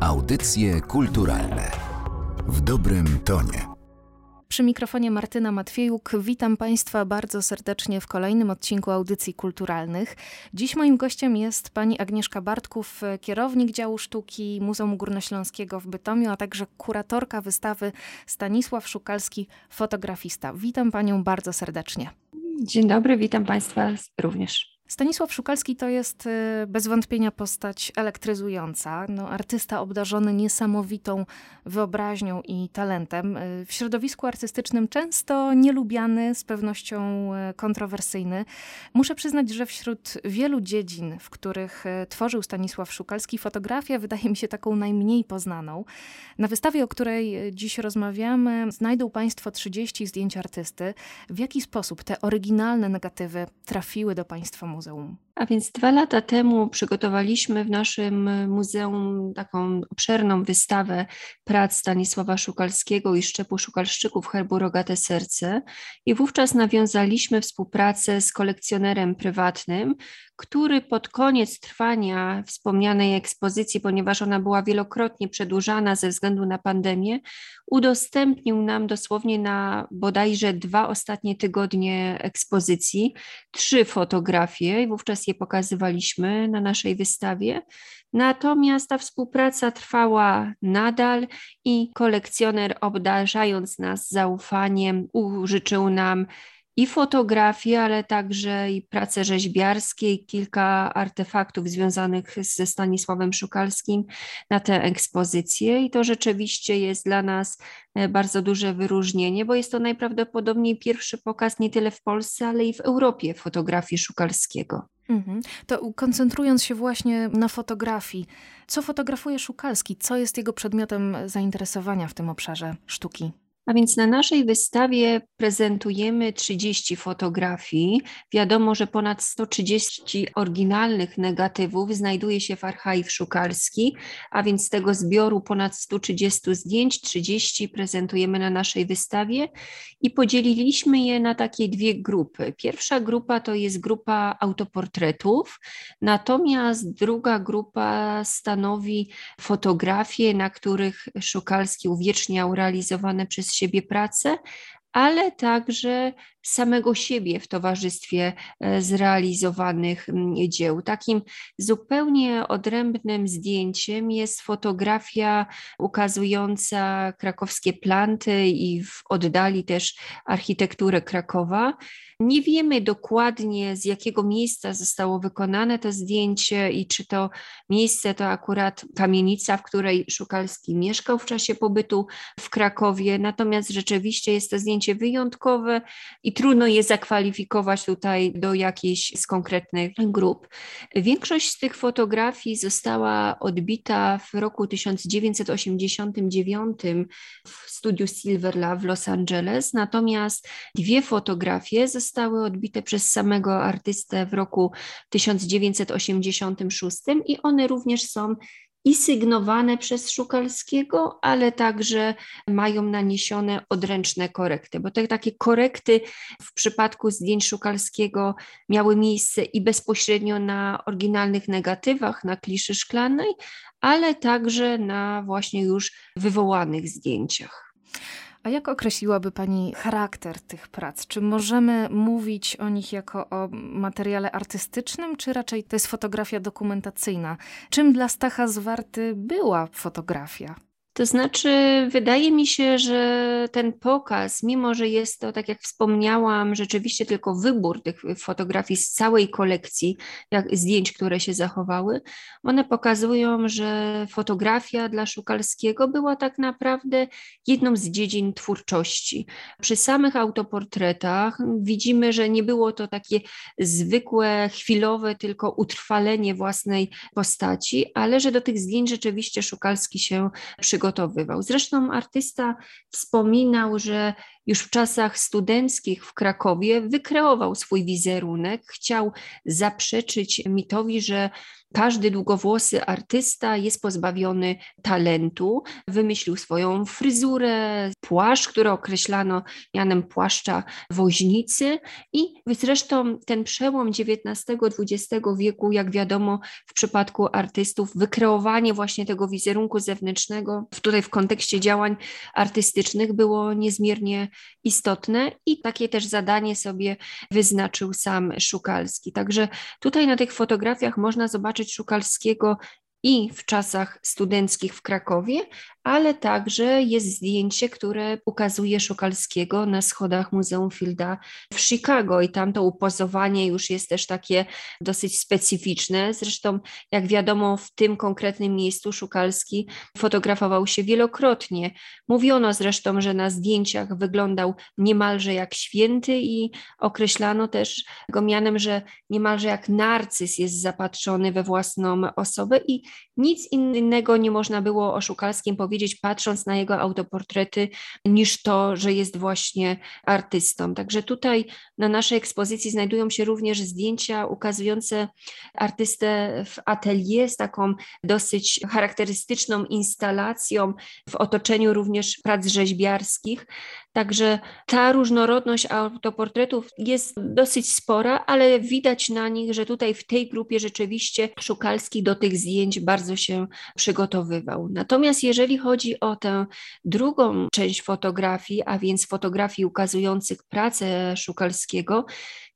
Audycje kulturalne w dobrym tonie. Przy mikrofonie Martyna Matwiejuk. Witam Państwa bardzo serdecznie w kolejnym odcinku Audycji Kulturalnych. Dziś moim gościem jest pani Agnieszka Bartków, kierownik działu sztuki Muzeum Górnośląskiego w Bytomiu, a także kuratorka wystawy Stanisław Szukalski, fotografista. Witam panią bardzo serdecznie. Dzień dobry, witam Państwa również. Stanisław Szukalski to jest y, bez wątpienia postać elektryzująca, no, artysta obdarzony niesamowitą wyobraźnią i talentem. Y, w środowisku artystycznym często nielubiany, z pewnością y, kontrowersyjny. Muszę przyznać, że wśród wielu dziedzin, w których tworzył Stanisław Szukalski, fotografia wydaje mi się taką najmniej poznaną. Na wystawie, o której dziś rozmawiamy, znajdą Państwo 30 zdjęć artysty. W jaki sposób te oryginalne negatywy trafiły do Państwa muzeum? Muzeum. A więc dwa lata temu przygotowaliśmy w naszym muzeum taką obszerną wystawę prac Stanisława Szukalskiego i Szczepu Szukalszczyków Herbu Rogate Serce. I wówczas nawiązaliśmy współpracę z kolekcjonerem prywatnym, który pod koniec trwania wspomnianej ekspozycji, ponieważ ona była wielokrotnie przedłużana ze względu na pandemię, udostępnił nam dosłownie na bodajże dwa ostatnie tygodnie ekspozycji trzy fotografie. I wówczas pokazywaliśmy na naszej wystawie. Natomiast ta współpraca trwała nadal i kolekcjoner, obdarzając nas zaufaniem, użyczył nam i fotografie, ale także i prace rzeźbiarskie, i kilka artefaktów związanych ze Stanisławem Szukalskim na tę ekspozycję. I to rzeczywiście jest dla nas e, bardzo duże wyróżnienie, bo jest to najprawdopodobniej pierwszy pokaz nie tyle w Polsce, ale i w Europie fotografii Szukalskiego. Mhm. To koncentrując się właśnie na fotografii, co fotografuje Szukalski? Co jest jego przedmiotem zainteresowania w tym obszarze sztuki? A więc na naszej wystawie prezentujemy 30 fotografii. Wiadomo, że ponad 130 oryginalnych negatywów znajduje się w archiv szukalski, a więc z tego zbioru ponad 130 zdjęć, 30 prezentujemy na naszej wystawie i podzieliliśmy je na takie dwie grupy. Pierwsza grupa to jest grupa autoportretów, natomiast druga grupa stanowi fotografie, na których Szukalski uwieczniał realizowane przez siebie pracę, ale także samego siebie w towarzystwie e, zrealizowanych mm, dzieł. Takim zupełnie odrębnym zdjęciem jest fotografia ukazująca krakowskie planty i w oddali też architekturę Krakowa. Nie wiemy dokładnie, z jakiego miejsca zostało wykonane to zdjęcie i czy to miejsce to akurat kamienica, w której Szukalski mieszkał w czasie pobytu w Krakowie. Natomiast rzeczywiście jest to zdjęcie wyjątkowe i trudno je zakwalifikować tutaj do jakiejś z konkretnych grup. Większość z tych fotografii została odbita w roku 1989 w studiu Silver Love w Los Angeles, natomiast dwie fotografie zostały odbite przez samego artystę w roku 1986 i one również są i sygnowane przez Szukalskiego, ale także mają naniesione odręczne korekty, bo te takie korekty w przypadku zdjęć Szukalskiego miały miejsce i bezpośrednio na oryginalnych negatywach, na kliszy szklanej, ale także na właśnie już wywołanych zdjęciach. A jak określiłaby Pani charakter tych prac? Czy możemy mówić o nich jako o materiale artystycznym, czy raczej to jest fotografia dokumentacyjna? Czym dla Stacha Zwarty była fotografia? To znaczy, wydaje mi się, że ten pokaz, mimo że jest to, tak jak wspomniałam, rzeczywiście tylko wybór tych fotografii z całej kolekcji jak, zdjęć, które się zachowały, one pokazują, że fotografia dla Szukalskiego była tak naprawdę jedną z dziedzin twórczości. Przy samych autoportretach widzimy, że nie było to takie zwykłe, chwilowe, tylko utrwalenie własnej postaci, ale że do tych zdjęć rzeczywiście Szukalski się przygotował przygotowywał. Zresztą artysta wspominał, że już w czasach studenckich w Krakowie wykreował swój wizerunek, chciał zaprzeczyć mitowi, że każdy długowłosy artysta jest pozbawiony talentu. Wymyślił swoją fryzurę, płaszcz, który określano mianem płaszcza woźnicy i zresztą ten przełom XIX-XX wieku, jak wiadomo w przypadku artystów, wykreowanie właśnie tego wizerunku zewnętrznego, tutaj w kontekście działań artystycznych było niezmiernie istotne i takie też zadanie sobie wyznaczył sam Szukalski. Także tutaj na tych fotografiach można zobaczyć Szukalskiego i w czasach studenckich w Krakowie, ale także jest zdjęcie, które ukazuje Szukalskiego na schodach Muzeum Fielda w Chicago i tam to upozowanie już jest też takie dosyć specyficzne. Zresztą, jak wiadomo, w tym konkretnym miejscu Szukalski fotografował się wielokrotnie. Mówiono zresztą, że na zdjęciach wyglądał niemalże jak święty i określano też go mianem, że niemalże jak narcyz jest zapatrzony we własną osobę i nic innego nie można było o Szukalskim powiedzieć, patrząc na jego autoportrety, niż to, że jest właśnie artystą. Także tutaj na naszej ekspozycji znajdują się również zdjęcia ukazujące artystę w atelier z taką dosyć charakterystyczną instalacją w otoczeniu również prac rzeźbiarskich. Także ta różnorodność autoportretów jest dosyć spora, ale widać na nich, że tutaj w tej grupie rzeczywiście Szukalski do tych zdjęć bardzo się przygotowywał. Natomiast jeżeli chodzi o tę drugą część fotografii, a więc fotografii ukazujących pracę Szukalskiego,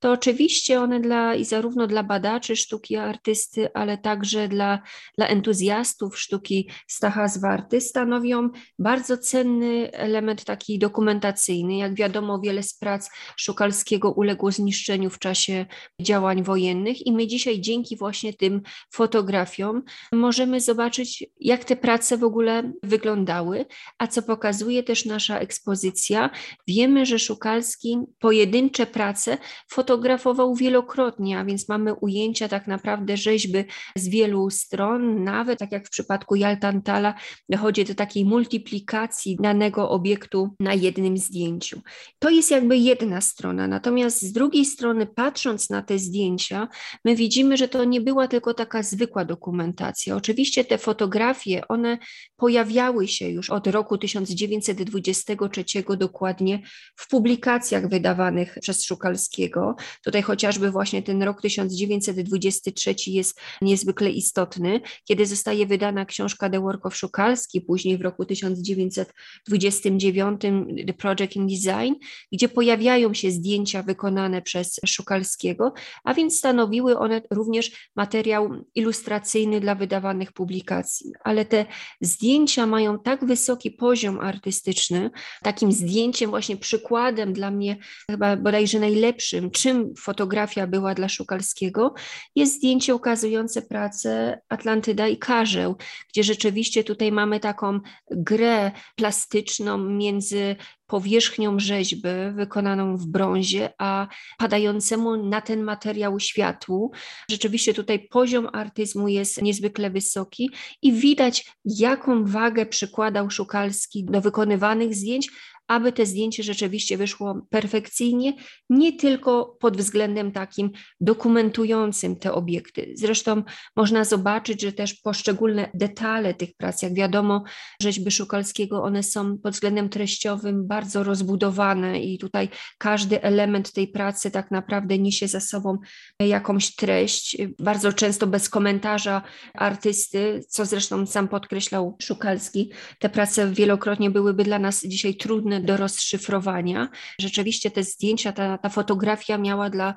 to oczywiście one dla i zarówno dla badaczy sztuki artysty, ale także dla, dla entuzjastów sztuki Stacha Zwarty stanowią bardzo cenny element taki dokumentacyjny. Jak wiadomo, wiele z prac Szukalskiego uległo zniszczeniu w czasie działań wojennych i my dzisiaj dzięki właśnie tym fotografiom możemy zobaczyć, jak te prace w ogóle wyglądały, a co pokazuje też nasza ekspozycja. Wiemy, że Szukalski pojedyncze prace fotografował fotografował wielokrotnie, a więc mamy ujęcia tak naprawdę rzeźby z wielu stron, nawet tak jak w przypadku Jaltantala dochodzi do takiej multiplikacji danego obiektu na jednym zdjęciu. To jest jakby jedna strona, natomiast z drugiej strony patrząc na te zdjęcia, my widzimy, że to nie była tylko taka zwykła dokumentacja. Oczywiście te fotografie, one pojawiały się już od roku 1923 dokładnie w publikacjach wydawanych przez Szukalskiego. Tutaj chociażby właśnie ten rok 1923 jest niezwykle istotny, kiedy zostaje wydana książka The Work of Szukalski, później w roku 1929 The Project in Design, gdzie pojawiają się zdjęcia wykonane przez Szukalskiego, a więc stanowiły one również materiał ilustracyjny dla wydawanych publikacji. Ale te zdjęcia mają tak wysoki poziom artystyczny, takim zdjęciem, właśnie przykładem dla mnie, chyba bodajże najlepszym, czym fotografia była dla Szukalskiego, jest zdjęcie ukazujące pracę Atlantyda i Karzeł, gdzie rzeczywiście tutaj mamy taką grę plastyczną między powierzchnią rzeźby wykonaną w brązie, a padającemu na ten materiał światłu. Rzeczywiście tutaj poziom artyzmu jest niezwykle wysoki i widać, jaką wagę przykładał Szukalski do wykonywanych zdjęć, aby te zdjęcie rzeczywiście wyszło perfekcyjnie, nie tylko pod względem takim dokumentującym te obiekty. Zresztą można zobaczyć, że też poszczególne detale tych prac, jak wiadomo, rzeźby Szukalskiego, one są pod względem treściowym bardzo rozbudowane i tutaj każdy element tej pracy tak naprawdę niesie za sobą jakąś treść, bardzo często bez komentarza artysty, co zresztą sam podkreślał Szukalski. Te prace wielokrotnie byłyby dla nas dzisiaj trudne do rozszyfrowania. Rzeczywiście te zdjęcia, ta, ta fotografia miała dla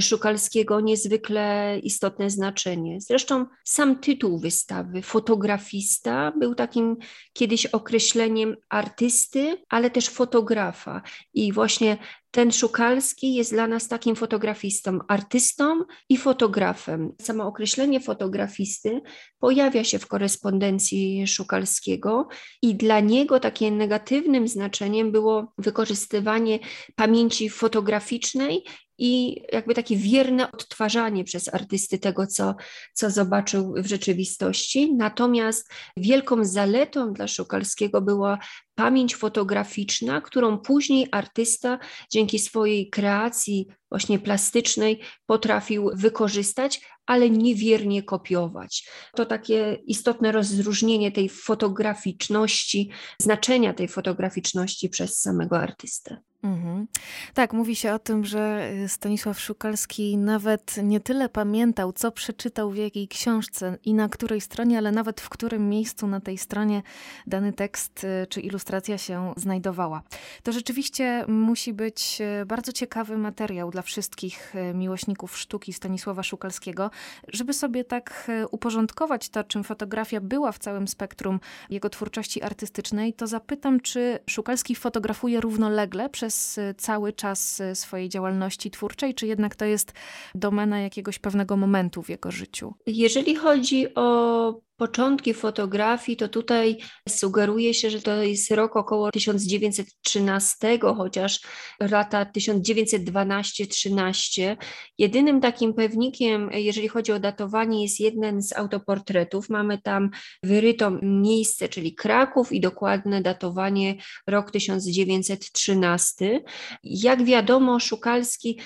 Szukalskiego niezwykle istotne znaczenie. Zresztą sam tytuł wystawy, fotografista, był takim kiedyś określeniem artysty, ale też fotografa. I właśnie ten Szukalski jest dla nas takim fotografistą, artystą i fotografem. Samo określenie fotografisty pojawia się w korespondencji Szukalskiego i dla niego takim negatywnym znaczeniem było wykorzystywanie pamięci fotograficznej i jakby takie wierne odtwarzanie przez artysty tego, co, co zobaczył w rzeczywistości. Natomiast wielką zaletą dla Szukalskiego była pamięć fotograficzna, którą później artysta dzięki swojej kreacji właśnie plastycznej potrafił wykorzystać, ale niewiernie kopiować. To takie istotne rozróżnienie tej fotograficzności, znaczenia tej fotograficzności przez samego artystę. Mhm. Tak, mówi się o tym, że y, Stanisław Szukalski nawet nie tyle pamiętał, co przeczytał w jakiej książce i na której stronie, ale nawet w którym miejscu na tej stronie dany tekst y, czy ilustracja się znajdowała. To rzeczywiście musi być y, bardzo ciekawy materiał dla wszystkich miłośników sztuki Stanisława Szukalskiego, żeby sobie tak uporządkować to, czym fotografia była w całym spektrum jego twórczości artystycznej, to zapytam, czy Szukalski fotografuje równolegle przez przez y, cały czas y, swojej działalności twórczej, czy jednak to jest domena jakiegoś pewnego momentu w jego życiu? Jeżeli chodzi o początki fotografii, to tutaj sugeruje się, że to jest rok około 1913, chociaż lata 1912-13. Jedynym takim pewnikiem, jeżeli chodzi o datowanie, jest jeden z autoportretów. Mamy tam wyryto miejsce, czyli Kraków i dokładne datowanie rok 1913. Jak wiadomo, Szukalski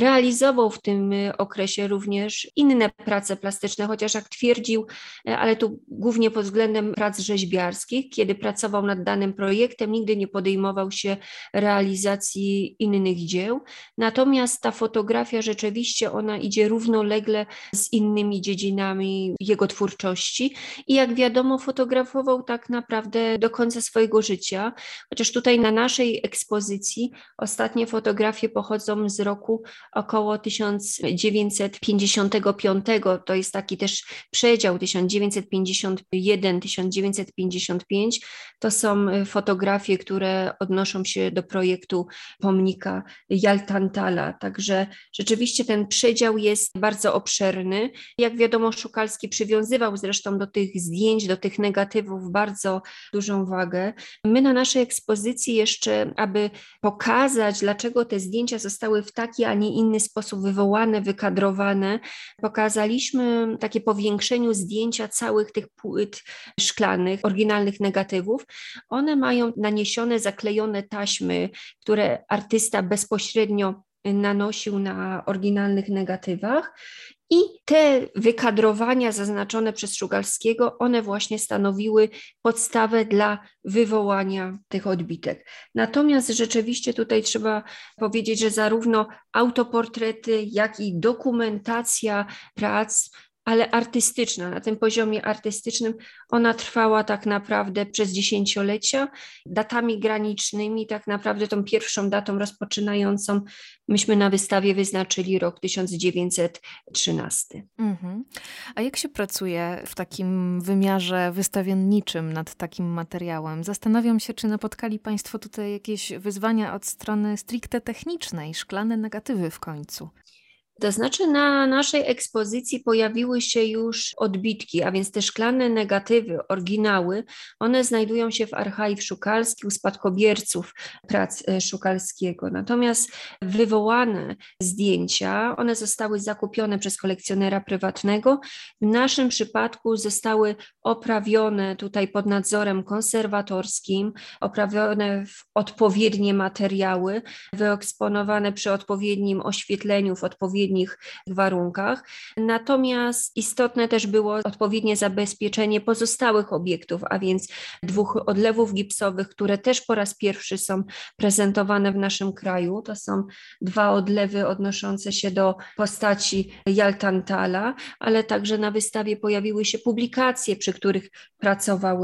realizował w tym okresie również inne prace plastyczne, chociaż jak twierdził, ale tu głównie pod względem prac rzeźbiarskich. Kiedy pracował nad danym projektem, nigdy nie podejmował się realizacji innych dzieł. Natomiast ta fotografia rzeczywiście ona idzie równolegle z innymi dziedzinami jego twórczości i jak wiadomo fotografował tak naprawdę do końca swojego życia, chociaż tutaj na naszej ekspozycji ostatnie fotografie pochodzą z roku około 1955, to jest taki też przedział 1955 1951-1955 to są y, fotografie, które odnoszą się do projektu pomnika Jaltantala. Także rzeczywiście ten przedział jest bardzo obszerny. Jak wiadomo, Szukalski przywiązywał zresztą do tych zdjęć, do tych negatywów bardzo dużą wagę. My na naszej ekspozycji jeszcze, aby pokazać, dlaczego te zdjęcia zostały w taki, a nie inny sposób wywołane, wykadrowane, pokazaliśmy takie powiększeniu zdjęcia całych całych tych płyt szklanych, oryginalnych negatywów, one mają naniesione, zaklejone taśmy, które artysta bezpośrednio nanosił na oryginalnych negatywach. I te wykadrowania zaznaczone przez Szugalskiego, one właśnie stanowiły podstawę dla wywołania tych odbitek. Natomiast rzeczywiście tutaj trzeba powiedzieć, że zarówno autoportrety, jak i dokumentacja prac ale artystyczna. Na tym poziomie artystycznym ona trwała tak naprawdę przez dziesięciolecia. Datami granicznymi, tak naprawdę tą pierwszą datą rozpoczynającą, myśmy na wystawie wyznaczyli rok 1913. Mhm. A jak się pracuje w takim wymiarze wystawienniczym nad takim materiałem? Zastanawiam się, czy napotkali Państwo tutaj jakieś wyzwania od strony stricte technicznej, szklane negatywy w końcu. To znaczy na naszej ekspozycji pojawiły się już odbitki, a więc te szklane negatywy, oryginały, one znajdują się w archiv Szukalski u spadkobierców prac e, Szukalskiego. Natomiast wywołane zdjęcia, one zostały zakupione przez kolekcjonera prywatnego. W naszym przypadku zostały oprawione tutaj pod nadzorem konserwatorskim, oprawione w odpowiednie materiały, wyeksponowane przy odpowiednim oświetleniu, w odpowiednim odpowiednich warunkach. Natomiast istotne też było odpowiednie zabezpieczenie pozostałych obiektów, a więc dwóch odlewów gipsowych, które też po raz pierwszy są prezentowane w naszym kraju. To są dwa odlewy odnoszące się do postaci Jaltantala, ale także na wystawie pojawiły się publikacje, przy których pracował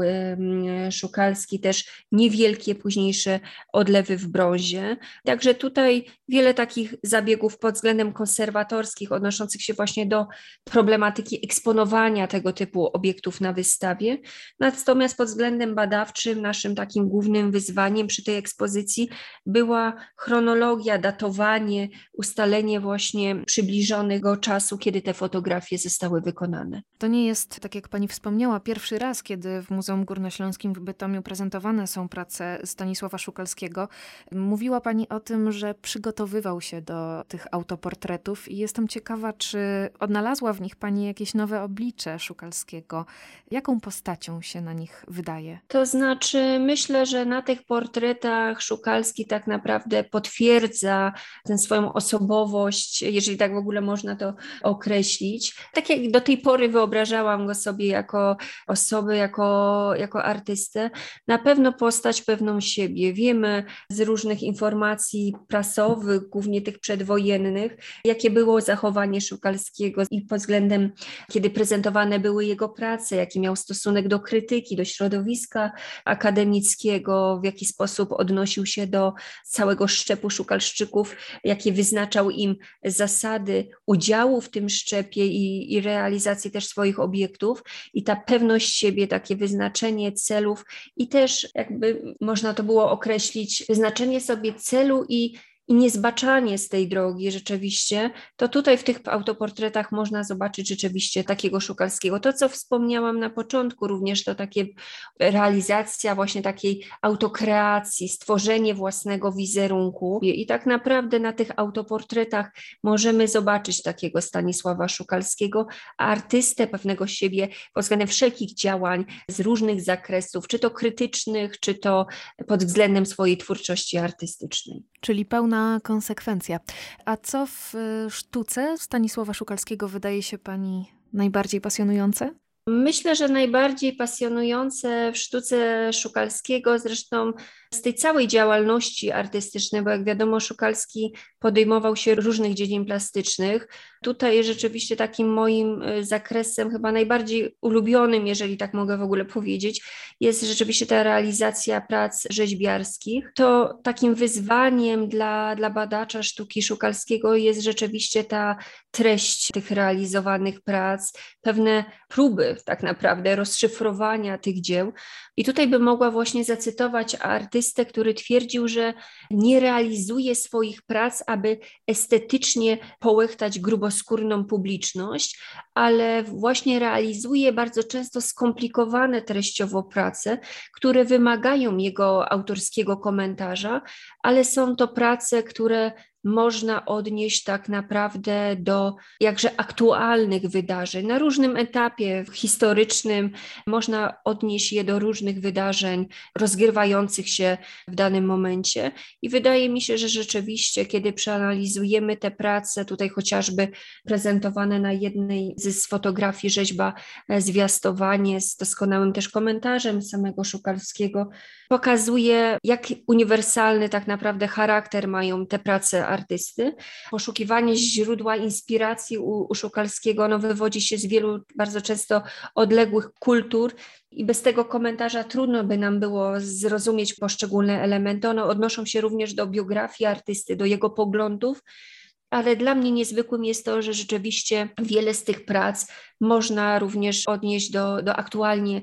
Szukalski, też niewielkie późniejsze odlewy w brązie. Także tutaj wiele takich zabiegów pod względem konserwacji konserwatorskich odnoszących się właśnie do problematyki eksponowania tego typu obiektów na wystawie. Natomiast pod względem badawczym naszym takim głównym wyzwaniem przy tej ekspozycji była chronologia, datowanie, ustalenie właśnie przybliżonego czasu, kiedy te fotografie zostały wykonane. To nie jest, tak jak pani wspomniała, pierwszy raz, kiedy w Muzeum Górnośląskim w Bytomiu prezentowane są prace Stanisława Szukalskiego. Mówiła pani o tym, że przygotowywał się do tych autoportretów i jestem ciekawa, czy odnalazła w nich Pani jakieś nowe oblicze Szukalskiego. Jaką postacią się na nich wydaje? To znaczy, myślę, że na tych portretach Szukalski tak naprawdę potwierdza tę swoją osobowość, jeżeli tak w ogóle można to określić. Tak jak do tej pory wyobrażałam go sobie jako osobę, jako, jako artystę, na pewno postać pewną siebie. Wiemy z różnych informacji prasowych, głównie tych przedwojennych, jakie było zachowanie Szukalskiego i pod względem, kiedy prezentowane były jego prace, jaki miał stosunek do krytyki, do środowiska akademickiego, w jaki sposób odnosił się do całego szczepu Szukalszczyków, jakie wyznaczał im zasady udziału w tym szczepie i, i realizacji też swoich obiektów. I ta pewność siebie, takie wyznaczenie celów i też jakby można to było określić, wyznaczenie sobie celu i i niezbaczanie z tej drogi rzeczywiście, to tutaj w tych autoportretach można zobaczyć rzeczywiście takiego Szukalskiego. To, co wspomniałam na początku, również to takie realizacja właśnie takiej autokreacji, stworzenie własnego wizerunku. I tak naprawdę na tych autoportretach możemy zobaczyć takiego Stanisława Szukalskiego, artystę pewnego siebie pod względem wszelkich działań z różnych zakresów, czy to krytycznych, czy to pod względem swojej twórczości artystycznej. Czyli pełna konsekwencja. A co w y, sztuce Stanisława Szukalskiego wydaje się Pani najbardziej pasjonujące? Myślę, że najbardziej pasjonujące w sztuce Szukalskiego, zresztą z tej całej działalności artystycznej, bo jak wiadomo, Szukalski podejmował się różnych dziedzin plastycznych. Tutaj rzeczywiście takim moim y, zakresem, chyba najbardziej ulubionym, jeżeli tak mogę w ogóle powiedzieć, jest rzeczywiście ta realizacja prac rzeźbiarskich. To takim wyzwaniem dla, dla badacza sztuki Szukalskiego jest rzeczywiście ta treść tych realizowanych prac, pewne próby tak naprawdę rozszyfrowania tych dzieł. I tutaj bym mogła właśnie zacytować artystę, który twierdził, że nie realizuje swoich prac, aby estetycznie połechtać gruboskórną publiczność, ale właśnie realizuje bardzo często skomplikowane treściowo prace, które wymagają jego autorskiego komentarza, ale są to prace, które można odnieść tak naprawdę do jakże aktualnych wydarzeń. Na różnym etapie historycznym można odnieść je do różnych wydarzeń rozgrywających się w danym momencie. I wydaje mi się, że rzeczywiście, kiedy przeanalizujemy te prace, tutaj chociażby prezentowane na jednej z fotografii rzeźba e, zwiastowanie z doskonałym też komentarzem samego Szukalskiego, pokazuje, jak uniwersalny tak naprawdę charakter mają te prace artysty. Poszukiwanie źródła inspiracji u, u Szukalskiego no, wywodzi się z wielu bardzo często odległych kultur i bez tego komentarza trudno by nam było zrozumieć poszczególne elementy. One odnoszą się również do biografii artysty, do jego poglądów, ale dla mnie niezwykłym jest to, że rzeczywiście wiele z tych prac można również odnieść do, do aktualnie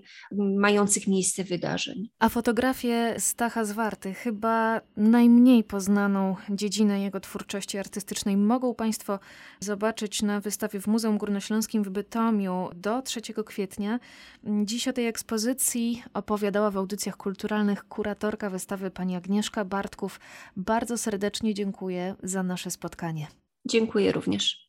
mających miejsce wydarzeń. A fotografie Stacha Zwarty, chyba najmniej poznaną dziedzinę jego twórczości artystycznej, mogą Państwo zobaczyć na wystawie w Muzeum Górnośląskim w Bytomiu do 3 kwietnia. Dziś o tej ekspozycji opowiadała w audycjach kulturalnych kuratorka wystawy pani Agnieszka Bartków. Bardzo serdecznie dziękuję za nasze spotkanie. Dziękuję również.